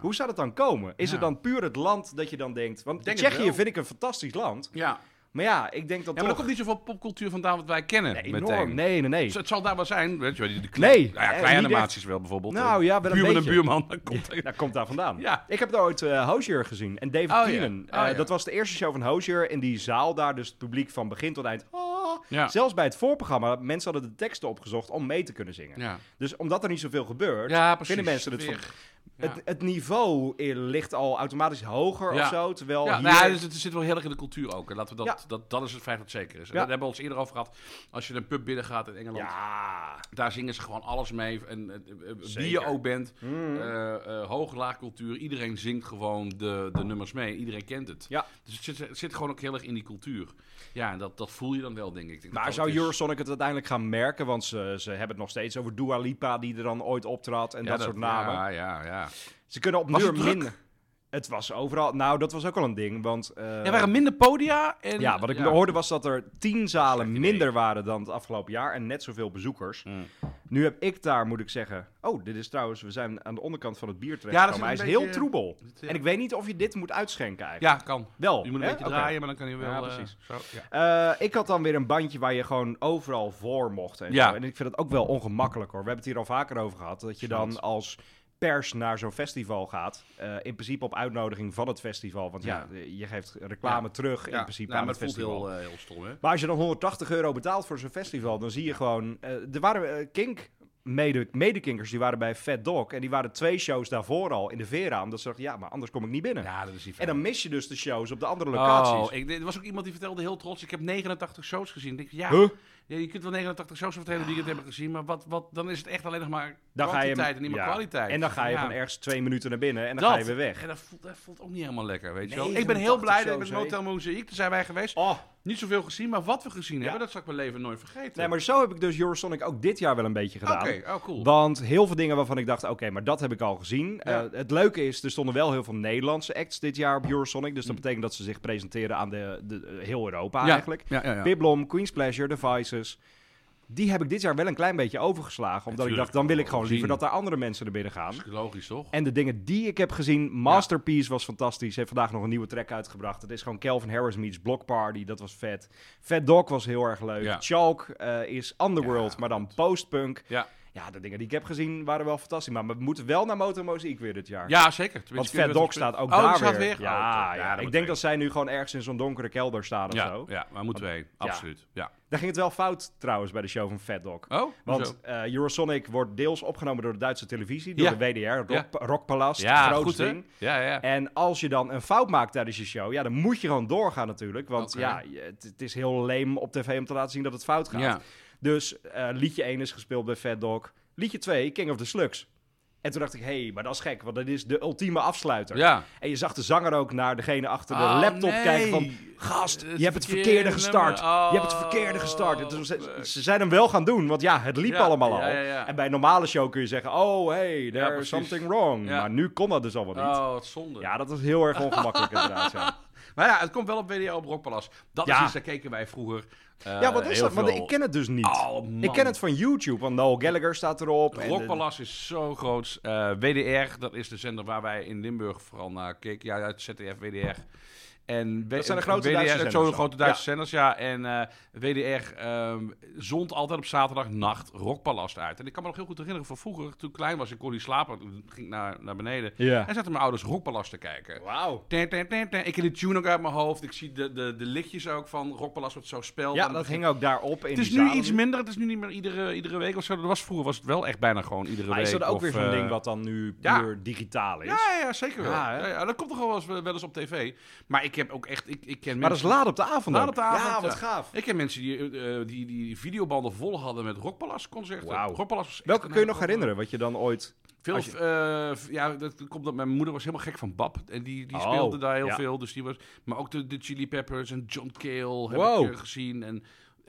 Hoe zou dat dan komen? Is het dan puur het land dat je dan denkt... Want Denk Tsjechië vind ik een fantastisch land. ja. Maar ja, ik denk dat Ja, maar er toch... komt niet zoveel popcultuur vandaan wat wij kennen. Nee, meteen. enorm. Nee, nee, nee. Dus het zal daar wel zijn, weet je die- de Nee, nou ja, eh, kleine animaties wel bijvoorbeeld. Nou ja, wel een buurman en buurman, komt er... Dat komt daar vandaan. Ja. Ik heb ooit eh Hozier gezien en David Oh, ja. Keenan. Oh, Eh, ja. Dat was de eerste show van Hozier in die zaal daar. Dus het publiek van begin tot eind. Ja. Zelfs bij het voorprogramma, mensen hadden de teksten opgezocht om mee te kunnen zingen. Ja, Dus omdat er niet zoveel gebeurt, ja vinden mensen het van... Het, het niveau eh, ligt al automatisch hoger of zo, terwijl Ja, hier... nou dus het zit wel heel erg in de cultuur ook. hè. Laten we dat, dat, dat is het feit dat zeker is. En Ja. Daar hebben we ons eerder over gehad. Als je een pub binnen gaat in Engeland, Ja, daar zingen ze gewoon alles mee. En, eh, eh, wie Zeker. je ook bent, Mm. eh, eh, hoog, laag cultuur. Iedereen zingt gewoon de, de nummers mee. Iedereen kent het. Ja. Dus het zit, het zit gewoon ook heel erg in die cultuur. Ja, en dat, dat voel je dan wel, denk Ik Maar zou Eurosonic het uiteindelijk gaan merken? Want ze, ze hebben het nog steeds over Dua Lipa, die er dan ooit optrad en Ja, dat, soort namen. Ja, ja, ja. Ze kunnen op minder... Het was overal... Nou, dat was ook al een ding, want... eh, Er waren minder podia. En, ja, wat ik ja. hoorde was dat er tien zalen minder waren dan het afgelopen jaar en net zoveel bezoekers. Mm. Nu heb ik daar, moet ik zeggen... Oh, dit is trouwens... We zijn aan de onderkant van het bier Ja, dat is Hij is heel troebel. Ja. En ik weet niet of je dit moet uitschenken eigenlijk. Ja, kan. Wel, Je moet een hè? beetje draaien, maar dan kan je wel... Ja, eh, precies. zo, ja. Eh, ik had dan weer een bandje waar je gewoon overal voor mocht. En, Ja. zo. en ik vind het ook wel ongemakkelijk hoor. We hebben het hier al vaker over gehad. Dat je dan als pers naar zo'n festival gaat. eh, in principe op uitnodiging van het festival. Want ja, Ja. je geeft reclame Ja. terug in Ja, principe nou, aan maar het festival. heel, eh, heel stom, hè? Maar als je dan 180 euro betaalt voor zo'n festival, dan zie je gewoon... eh, er waren eh, Kink... Mede, medekinkers die waren bij Fat Dog en die waren twee shows daarvoor al in de Vera. Omdat ze dachten, ja, maar anders kom ik niet binnen. Ja, dat is niet en dan mis je dus de shows op de andere locaties. Oh, ik, er was ook iemand die vertelde heel trots, ik heb 89 shows gezien. Ik denk, ja, Huh? Ja, je kunt wel 89 shows over het hele weekend hebben gezien, maar wat, wat, dan is het echt alleen nog maar Dan ga je, kwantiteit en niet meer ja. kwaliteit. En dan ga je Ja. van ergens twee minuten naar binnen en dan Dat. ga je weer weg. En dat voelt, dat voelt ook niet helemaal lekker, weet je wel. Ik ben 89 heel blij dat ik met? Motel Mozaïek, daar zijn wij geweest. Oh, Niet zoveel gezien, maar wat we gezien hebben, dat zal ik mijn leven nooit vergeten. nee, maar zo heb ik dus Eurosonic ook dit jaar wel een beetje gedaan. Oké, oh cool. Want heel veel dingen waarvan ik dacht, oké, maar dat heb ik al gezien. Ja. Eh, het leuke is, er stonden wel heel veel Nederlandse acts dit jaar op Eurosonic. Dus dat Mm. betekent dat ze zich presenteren aan de, de, heel Europa ja, eigenlijk. Ja. Piblom, Queen's Pleasure, The Vices. Die heb ik dit jaar wel een klein beetje overgeslagen. Omdat ik dacht, dan wil ik gewoon liever dat daar andere mensen er binnen gaan. Dat is logisch, toch? En de dingen die ik heb gezien, Masterpiece was fantastisch. Heeft vandaag nog een nieuwe track uitgebracht. Het is gewoon Calvin Harris meets Block Party. Dat was vet. Fat Dog was heel erg leuk. Ja. Chalk eh, is Underworld, Ja, maar dan postpunk. Ja, Ja, de dingen die ik heb gezien waren wel fantastisch. Maar we moeten wel naar Motor Mozaïek weer dit jaar. ja zeker. Want Fat Dog staat ook oh, daar staat weer. weer? Ja, Oh, ja. dat ik denk dat zij nu gewoon ergens in zo'n donkere kelder staan of Ja, zo. ja, maar moeten we heen. Absoluut. Ja. Daar ging het wel fout trouwens bij de show van Fat Dog. Oh? Want eh, Eurosonic wordt deels opgenomen door de Duitse televisie, door Ja. de WDR, Rock, Ja. Rockpalast, ja, groot ding. Ja, ja. En als je dan een fout maakt tijdens je show, ja, dan moet je gewoon doorgaan natuurlijk. Want ja, het, het is heel leem op tv om te laten zien dat het fout gaat. Dus eh, liedje 1 is gespeeld bij Fat Dog. Liedje 2, King of the Slugs. En toen dacht ik, hé, hey, maar dat is gek, want dat is de ultieme afsluiter. Ja. En je zag de zanger ook naar degene achter de Oh, laptop nee. kijken van... Gast, Het je hebt het verkeerde gestart. Je hebt het Oh, verkeerde gestart. En toen ze, ze zijn hem wel gaan doen, want ja, het liep Ja, allemaal al. ja. En bij een normale show kun je zeggen, oh, hey, there's something wrong. Ja. Maar nu kon dat dus allemaal niet. Oh, wat zonde. Ja, dat is heel erg ongemakkelijk inderdaad. Maar ja, het komt wel op WDR op. Dat is iets, daar keken wij vroeger. Eh, ja, wat is dat? Want veel- ik ken het dus niet. Oh, ik ken het van YouTube, want Noel Gallagher staat erop. de- Rockpalast is zo groot. Eh, WDR, dat is de zender waar wij in Limburg vooral naar keken. Ja, uit ZDF, WDR. En Dat zijn de grote WDR, Duitse Zo'n grote. Duitse zenders, ja. En eh, WDR ehm, zond altijd op zaterdagnacht Rockpalast uit. En ik kan me nog heel goed herinneren van vroeger, toen ik klein was, ik kon niet slapen, ging ik naar, naar beneden. Ja. En zaten mijn ouders Rockpalast te kijken. Wauw. Ten, ten, ten, ten. Ik ken de tune ook uit mijn hoofd. Ik zie de, de, de lichtjes ook van Rockpalast wat zo speelt. Ja, dat hing ook daarop in het is die nu zalen. iets minder. Het is nu niet meer iedere, iedere week of zo. Dat was, vroeger was het wel echt bijna gewoon iedere Maar week. is dat ook of, weer zo'n eh, ding wat dan nu ja. puur digitaal is? Ja, ja, ja, zeker wel. Ja, Ja, ja, dat komt toch wel eens, wel eens op tv. Maar ik heb ook echt... Ik, ik ken Maar dat is laat op de avond Laat op de avond, Ja, wat ja. gaaf. Ik ken mensen die, eh, die, die videobanden vol hadden met Rockpalast concerten. Echt Welke kun je nog herinneren, wat je dan ooit... Veel, je- eh, ja, dat komt dat mijn moeder was helemaal gek van Bab. En die, die Oh, speelde daar heel ja. veel. Dus die was, maar ook de, de Chili Peppers en John Cale heb Wow. ik eh, gezien. En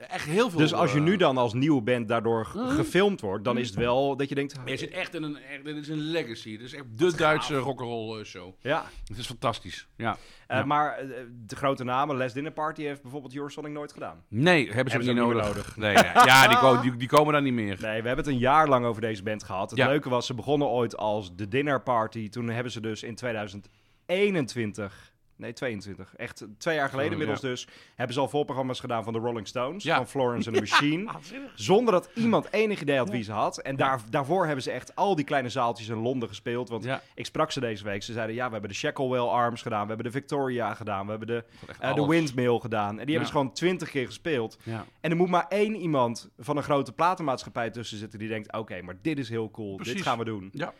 Echt heel veel. Dus als je eh, nu dan als nieuwe band daardoor gefilmd wordt, dan is het wel dat je denkt... Je zit echt in een, echt, dit is een legacy. Dit is echt de Duitse rock'n'roll eh, show. Ja, Het is fantastisch. Ja. Eh, Ja. maar de grote namen, Les Dinner Party heeft bijvoorbeeld Eurosonic nooit gedaan. Nee, hebben ze Hebben hem ze niet niet nodig. Nee, nee. Ja, die, ko- die, die komen daar niet meer. Nee, we hebben het een jaar lang over deze band gehad. Het Ja. leuke was, ze begonnen ooit als de Dinner Party. Toen hebben ze dus in 2021... Nee, 22. Echt twee jaar geleden Zo, inmiddels ja. dus. Hebben ze al voorprogramma's gedaan van de Rolling Stones. Ja. Van Florence and the Machine. Zonder dat iemand enig idee had wie ze had. En daar, daarvoor hebben ze echt al die kleine zaaltjes in Londen gespeeld. Want ik sprak ze deze week. Ze zeiden, ja, we hebben de Shacklewell Arms gedaan. We hebben de Victoria gedaan. We hebben de, eh, de. Windmill gedaan. En die hebben ze gewoon twintig keer gespeeld. En er moet maar één iemand van een grote platenmaatschappij tussen zitten die denkt: oké, maar dit is heel cool, Precies. dit gaan we doen. Ja.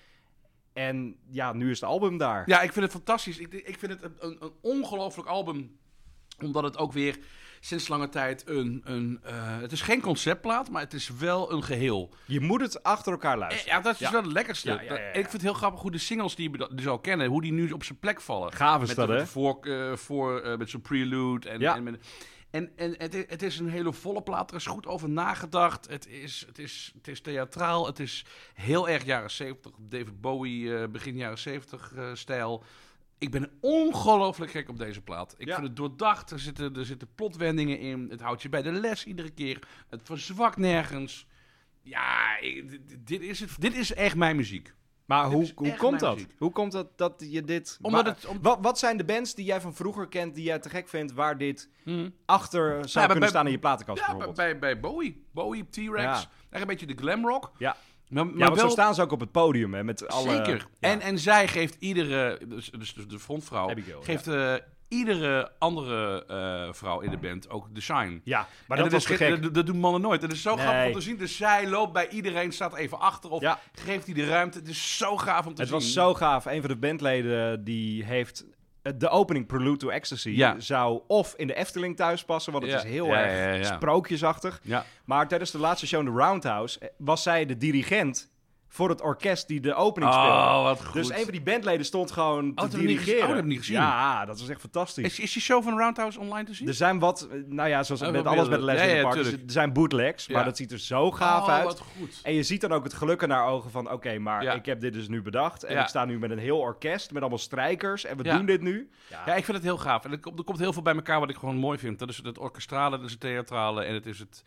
En ja, nu is het album daar. ja, ik vind het fantastisch. Ik, ik vind het een, een, ongelooflijk album. Omdat het ook weer sinds lange tijd een... een eh, het is geen conceptplaat, maar het is wel een geheel. Je moet het achter elkaar Eh, luisteren. Ja, dat is Ja. wel het lekkerste. Ja, ja, ja, ja. Ik vind het heel grappig hoe de singles die je dus al kennen, hoe die nu op zijn plek vallen. Gaaf is met dat, hè? voor, eh, voor eh, met zo'n prelude. En, en, met- en, en het, is, het is een hele volle plaat. Er is goed over nagedacht. Het is, het is, het is theatraal. Het is heel erg jaren 70. David Bowie, eh, begin jaren 70 eh, stijl. Ik ben ongelooflijk gek op deze plaat. Ik Ja. vind het doordacht. Er zitten, er zitten plotwendingen in. Het houdt je bij de les iedere keer. Het verzwakt nergens. Ja, ik- dit, is het, dit is echt mijn muziek. Maar hoe, hoe komt dat? muziek. Hoe komt dat dat je dit. Omdat waar- het- om- wat, wat zijn de bands die jij van vroeger kent, die jij te gek vindt, waar dit Hm. achter zou kunnen bij- staan in je platenkast Ja, bij, bijvoorbeeld? bij, bij Bowie. Bowie, T-Rex. Ja. Echt een beetje de glam rock. Ja. Maar, maar ja, want wel, zo staan ze ook op het podium, hè, met alle... Zeker. Ja. En, en zij geeft iedere, dus, dus de frontvrouw, Abigail, geeft eh, iedere andere eh, vrouw in de band ook de shine. ja, maar En dat was is gek. Dat, dat doen mannen nooit. Het is zo grappig om Nee. te zien. Dus zij loopt bij iedereen, staat even achter of Ja. geeft hij de ruimte. Het is zo gaaf om te Het zien. was zo gaaf. Een van de bandleden die heeft eh, de opening Prelude to Ecstasy Ja. zou of in de Efteling thuis passen, want het Ja. is heel Ja, erg sprookjesachtig. Ja. Maar tijdens de laatste show in de Roundhouse eh, was zij de dirigent voor het orkest die de opening speelde. Oh, wat goed. Dus een van die bandleden stond gewoon te dat heb ik dirigeren. Oh, dat heb ik niet gezien. Ja, dat was echt fantastisch. Is, is die show van Roundhouse online te zien? Er zijn wat, nou ja, zoals Oh, met alles meer- Les ja, in de Park, er zijn bootlegs, maar dat ziet er zo gaaf oh, uit. wat goed. En je ziet dan ook het geluk in haar ogen van... oké, maar ik heb dit dus nu bedacht... en ik sta nu met een heel orkest... met allemaal strijkers... en we doen dit nu. Ja, ik vind het heel gaaf. En er komt, er komt heel veel bij elkaar wat ik gewoon mooi vind. Dat is het orkestrale, dat is het theatrale en het is het...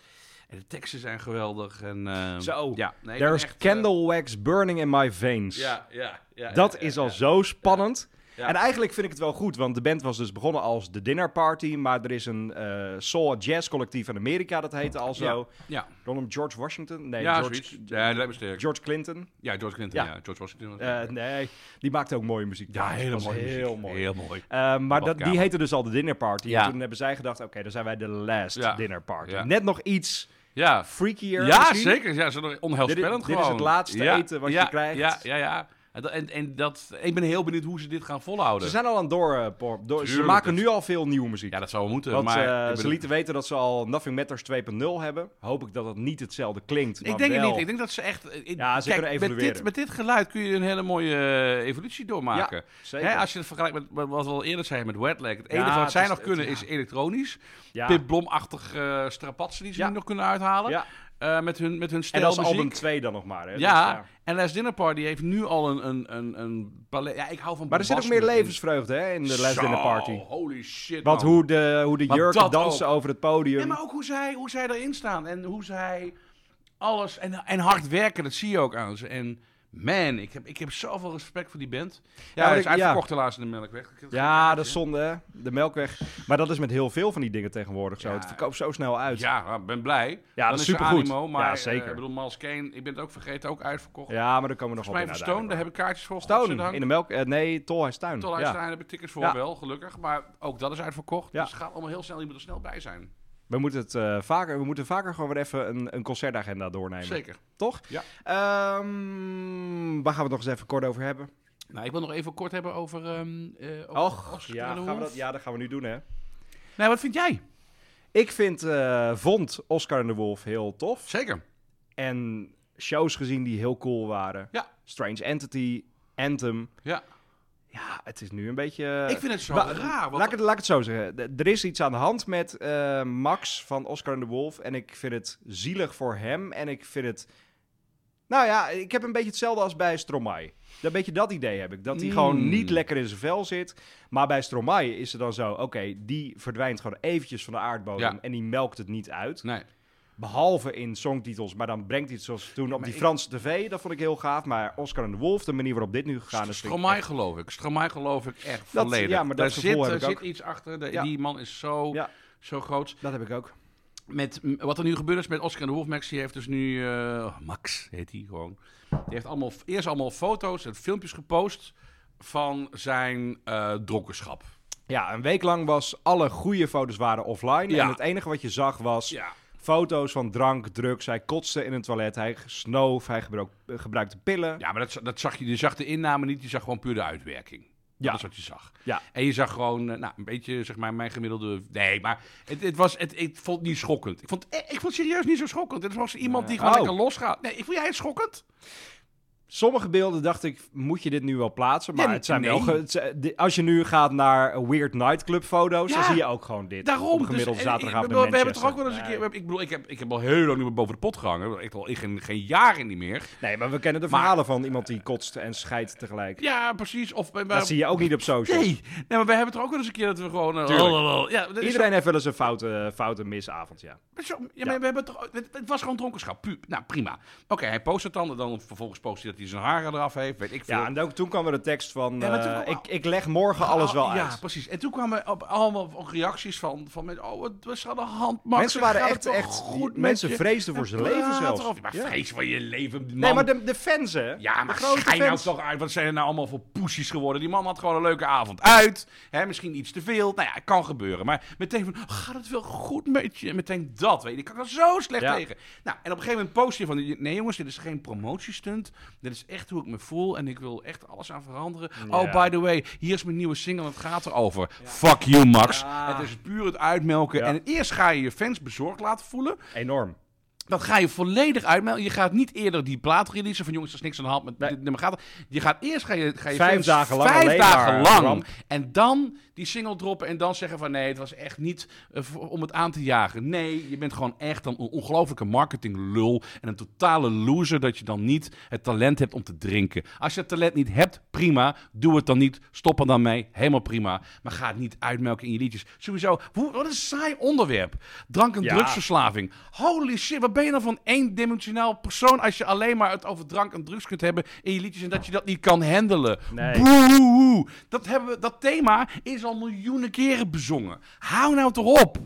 En de teksten zijn geweldig. En, eh, Zo. Ja, nee, There's echt, eh, candle wax burning in my veins. ja, ja, ja. dat ja, is al ja. zo spannend. Ja. En eigenlijk vind ik het wel goed, want de band was dus begonnen als de Dinner Party, maar er is een eh soul jazz collectief in Amerika, dat heette al zo. Ja, Rondom George Washington? Nee, ja George. Ja, dat lijkt me sterk. George Clinton? Ja, George Clinton, Ja. ja. George Washington. Eh, nee, die maakte ook mooie muziek. ja, hele mooie Heel muziek. mooi. Heel mooi. Maar dat, die heette dus al de Dinner Party. Ja. En toen hebben zij gedacht, oké, dan zijn wij de last Ja. Dinner Party. Ja. Net nog iets Ja, freakier ja misschien. zeker. Ja, ze zijn onheilspellend Dit is- dit is gewoon. het laatste eten wat je krijgt. Ja, ja, ja. En, en, en dat, ik ben heel benieuwd hoe ze dit gaan volhouden. Ze zijn al aan door, eh, door- Ze maken nu al veel nieuwe muziek. Ja, dat zou moeten. Want maar eh, ze lieten weten dat ze al Nothing Matters 2.0 hebben. Hoop ik dat het niet hetzelfde klinkt. Ik denk het niet. Ik denk dat ze echt... eh, ik- Ja, ze kijk, kunnen met evolueren. dit, met dit geluid kun je een hele mooie evolutie doormaken. Ja, zeker. Hè, als je het vergelijkt met wat we al eerder zeiden met Wetlag. Het Ja, enige wat zij is- nog kunnen is elektronisch. Ja. Pip Blom-achtig strapatsen die ze nu nog kunnen uithalen. Ja. Eh, met hun, met hun En dat is album 2 dan nog maar. Hè? Ja, Dus, en Les Dinner Party heeft nu al een, een, een, een palet. Ja, ik hou van Maar er zit ook meer levensvreugde hè, in de Zo, Dinner Party. holy shit, Want man. hoe de, hoe de jurken dansen over het podium. Nee, maar ook hoe zij, hoe zij erin staan. En hoe zij alles... En, en hard werken, dat zie je ook aan ze. En man, ik heb, ik heb zoveel respect voor die band. Ja, hij is uitverkocht helaas in de Melkweg. Ja, dat is zonde, hè? De melkweg. Maar dat is met heel veel van die dingen tegenwoordig zo. Ja. Het verkoopt zo snel uit. Ja, ik ben blij. Ja, dat is er supergoed. Animo, maar, Ja, zeker. eh, ik bedoel, Miles Kane, ik ben het ook vergeten, ook uitverkocht. Ja, maar daar komen we nog Volgens mij op voor Stone, daar heb ik kaartjes voor. Stone, in de melk... eh, nee, Tolhuistuin. Tolhuistuin Ja. heb ik tickets voor Ja. wel, gelukkig. Maar ook dat is uitverkocht. Ja. Dus het gaat allemaal heel snel. Je moet er snel bij zijn. We moeten, het, eh, vaker, we moeten vaker gewoon weer even een, een concertagenda doornemen. Zeker. Toch? Ja. Ehm, waar gaan we het nog eens even kort over hebben? Nou, ik wil nog even kort hebben over... over Och, Oscar ja, gaan we dat, ja, dat gaan we nu doen, hè. Nee, wat vind jij? Ik vind, eh, vond Oscar en de Wolf heel tof. Zeker. En shows gezien die heel cool waren. Ja. Strange Entity, Anthem. Ja. Ja, het is nu een beetje... Ik vind het zo raar. Want Laat ik, het, laat ik het zo zeggen. Er is iets aan de hand met eh, Max van Oscar en de Wolf. En ik vind het zielig voor hem. En ik vind het... Nou ja, ik heb een beetje hetzelfde als bij Stromae. Een beetje dat idee heb ik. Dat hij Mm. gewoon niet lekker in zijn vel zit. Maar bij Stromae is het dan zo... Oké, die verdwijnt gewoon eventjes van de aardbodem. Ja. En die melkt het niet uit. Nee. Behalve in songtitels. Maar dan brengt hij het zoals toen op die ik- Franse tv. Dat vond ik heel gaaf. Maar Oscar en de Wolf, de manier waarop dit nu gegaan is... Stromae echt- geloof ik. Stromae geloof ik echt Dat- volledig. ja, maar dat Daar zit, heb er ik zit ook. iets achter. De- Ja. Die man is zo, Ja. zo groot. Dat heb ik ook. Met, wat er nu gebeurd is met Oscar en de Wolf, Max, die heeft dus nu... eh, Max heet hij gewoon. Die heeft allemaal, eerst allemaal foto's en filmpjes gepost van zijn eh dronkenschap. Ja, een week lang was alle goede foto's waren offline. Ja. En het enige wat je zag was Ja. Foto's van drank, drugs. Hij kotste in een toilet, hij snoof, hij gebruik- eh, gebruikte pillen. Ja, maar dat, dat zag je. Je zag de inname niet, je zag gewoon puur de uitwerking. Ja. Dat is wat je zag. Ja. En je zag gewoon, eh, nou, een beetje, zeg maar, mijn gemiddelde... Nee, maar het, het was, het, ik vond het niet schokkend. Ik vond, eh, ik vond het serieus niet zo schokkend. Het was iemand die gewoon Oh. lekker losgaat. Nee, ik vond jij het schokkend? Sommige beelden dacht ik, moet je dit nu wel plaatsen? Maar Ja, het zijn nee. wel... als je nu gaat naar Weird Nightclub foto's, dan zie je ook gewoon dit. Daarom. Gemiddelde dus, eh, zaterdagavond ik in We hebben toch ook wel eens een keer... Ik bedoel, ik heb, ik heb al heel lang niet meer boven de pot gehangen. Echt al geen, geen jaren niet meer. Nee, maar we kennen de Maar- verhalen van iemand die kotst en scheidt tegelijk. Ja, precies. Of, we- we- Dat zie je ook niet op socials. Nee. nee, maar we hebben toch ook wel eens een keer dat we gewoon... eh, lalalala. ja, Iedereen heeft wel eens een foute, foute misavond, ja. Maar Zo, ja, maar we hebben toch, het, was gewoon dronkenschap. Pu nou, prima. Oké, hij post het dan. En dan vervolgens post hij dat hij zijn haren eraf heeft. Weet ik veel. Ja, en ook, toen kwam er de tekst van, Ja, eh, kwam- ik, ik leg morgen alles wel Ah, Ja, uit. precies. En toen kwamen op, allemaal reacties van, van mensen, oh, wat was er aan de hand, Max? Mensen waren echt, echt goed met mensen vreesden voor zijn leven zelfs. Maar Ja. vrees voor je leven, man. Nee, maar de, de fans, hè? Ja, maar schijn nou toch uit. Wat zijn er nou allemaal voor poesies geworden? Die man had gewoon een leuke avond uit. Hè, misschien iets te veel. Nou ja, het kan gebeuren. Maar meteen van, oh, gaat het wel goed met je? En meteen dat, weet je. Ik kan er zo slecht Ja. tegen. Nou, en op een gegeven moment post je van, nee jongens, dit is geen promotiestunt. Dit is echt hoe ik me voel. En ik wil echt alles aan veranderen. Ja. Oh, by the way, hier is mijn nieuwe single. Het gaat erover. Fuck you, Max. Ja. Het is puur het uitmelken. En eerst ga je je fans bezorgd laten voelen. Enorm. Dat ga je volledig uitmelden. Je gaat niet eerder die plaat releasen van jongens, er is niks aan de hand met Nee. dit nummer gaat. Je gaat eerst ga je, ga je Vijf dagen lang vijf dagen lang ramp. en dan die single droppen en dan zeggen van nee, het was echt niet eh, om het aan te jagen. Nee, je bent gewoon echt een on- ongelofelijke marketinglul en een totale loser dat je dan niet het talent hebt om te drinken. Als je het talent niet hebt, prima, doe het dan niet, stop er dan mee, helemaal prima. Maar ga het niet uitmelken in je liedjes. Sowieso, hoe, wat een saai onderwerp. Drank- en Ja. drugsverslaving. Holy shit, wat ben je dan van eendimensionaal persoon als je alleen maar het over drank en drugs kunt hebben in je liedjes en dat je dat niet kan handelen. Nee. Boe. Dat, hebben we, dat thema is al miljoenen keren bezongen. Hou nou toch op.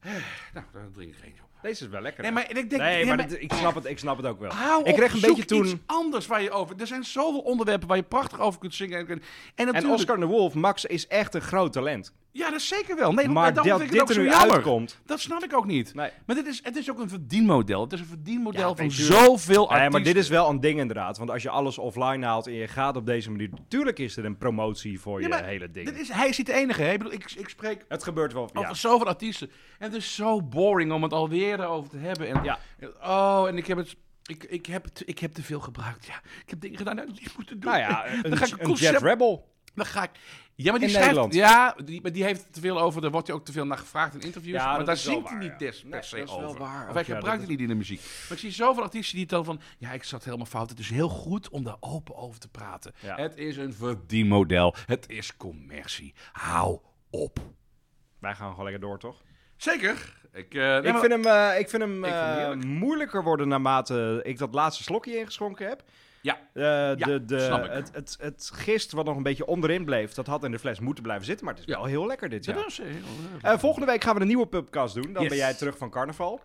Eh, Nou, daar drink ik geen op. Deze is wel lekker. Nee, maar ik denk... nee, maar dit- ik, snap het, ik snap het ook wel. Hou ik kreeg een beetje toen... iets anders waar je over... Er zijn zoveel onderwerpen waar je prachtig over kunt zingen. En, en, En natuurlijk, Oscar de Wolf, Max is echt een groot talent. Ja, dat is zeker wel. Nee, Maar dat dit ook er zo nu jammer. uitkomt... Dat snap ik ook niet. Nee. Maar dit is, het is ook een verdienmodel. Het is een verdienmodel Ja, van zoveel artiesten. Nee, maar dit is wel een ding inderdaad. Want als je alles offline haalt en je gaat op deze manier... Tuurlijk is er een promotie voor Ja, je hele ding. Dit is, hij is niet de enige. Hè? Ik, bedoel, ik, ik spreek Het gebeurt wel. Ja. over zoveel artiesten. En het is zo boring om het alweer erover te hebben. En, Ja. Oh, en ik heb het... Ik, ik, heb het, ik heb te veel gebruikt, ja. Ik heb dingen gedaan die ik niet moeten doen. Nou ja, dan een, ga ik een concept- Jet Rebel. Dan ga ik... Ja, maar die In schrijft... Nederland. Ja, die, maar die heeft te veel over... Daar wordt hij ook te veel naar gevraagd in interviews. Ja, maar daar zingt hij niet ja. des, per Nee, se dat is wel over. waar. Of hij ja, gebruikt dat het niet in de muziek. Maar ik zie zoveel artiesten die het dan van... Ja, ik zat helemaal fout. Het is heel goed om daar open over te praten. Ja. Het is een verdienmodel. Het is commercie. Hou op. Wij gaan gewoon lekker door, toch? Zeker. Ik, eh, nee, ik, maar- vind hem, eh, ik vind hem Ik vind hem eh, heerlijk. moeilijker worden naarmate ik dat laatste slokje ingeschonken heb. Ja. Eh, de, de, snap ik. Het, het, het gist wat nog een beetje onderin bleef, dat had in de fles moeten blijven zitten. Maar het is Ja. wel heel lekker dit Ja, jaar. dat is heel, Eh, volgende week gaan we een nieuwe pubcast doen. Dan Yes. ben jij terug van carnaval.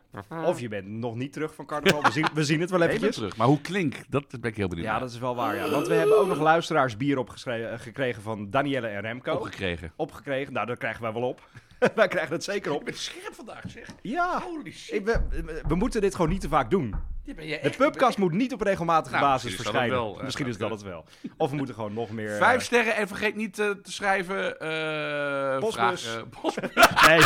Of je bent nog niet terug van carnaval. We zien, we zien het wel Ik ben eventjes. terug. Maar hoe klinkt, dat ben ik heel benieuwd Ja, naar. dat is wel waar. Ja. Want we hebben ook nog luisteraars bier opgeschreven gekregen van Danielle en Remco. opgekregen. Opgekregen. Nou, dat krijgen wij wel op. wij krijgen het zeker Ik op. ben scherp vandaag, zeg. Ja. Holy shit. Ik ben- we moeten dit gewoon niet te vaak doen. Ja, ben je De pubcast moet niet op regelmatige Nou, basis misschien is verschijnen. wel, misschien is dat het wel. Of we moeten gewoon nog meer... Vijf eh, sterren en vergeet niet eh, te schrijven. Postbus. vragen. Postbus. nee,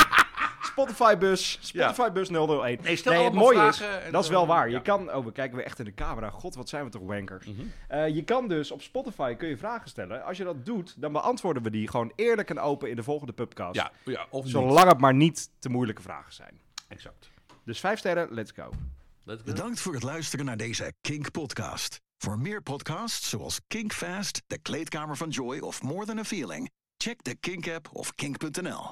Spotify-bus. Spotify-bus 001. Nee, stel het mooie vragen is, en dat is wel waar. ja. Je kan, oh, we kijken weer echt in de camera. God, wat zijn we toch wankers. Mhm. Eh, je kan dus op Spotify kun je vragen stellen. Als je dat doet, dan beantwoorden we die gewoon eerlijk en open in de volgende pubcast. Ja, ja of niet. Zolang het maar niet te moeilijke vragen zijn. Exact. Dus vijf sterren, let's go. Let's go. Bedankt voor het luisteren naar deze Kink podcast. Voor meer podcasts zoals Kink Fast, De Kleedkamer van Joy of More Than a Feeling, check de Kink app of kink.nl.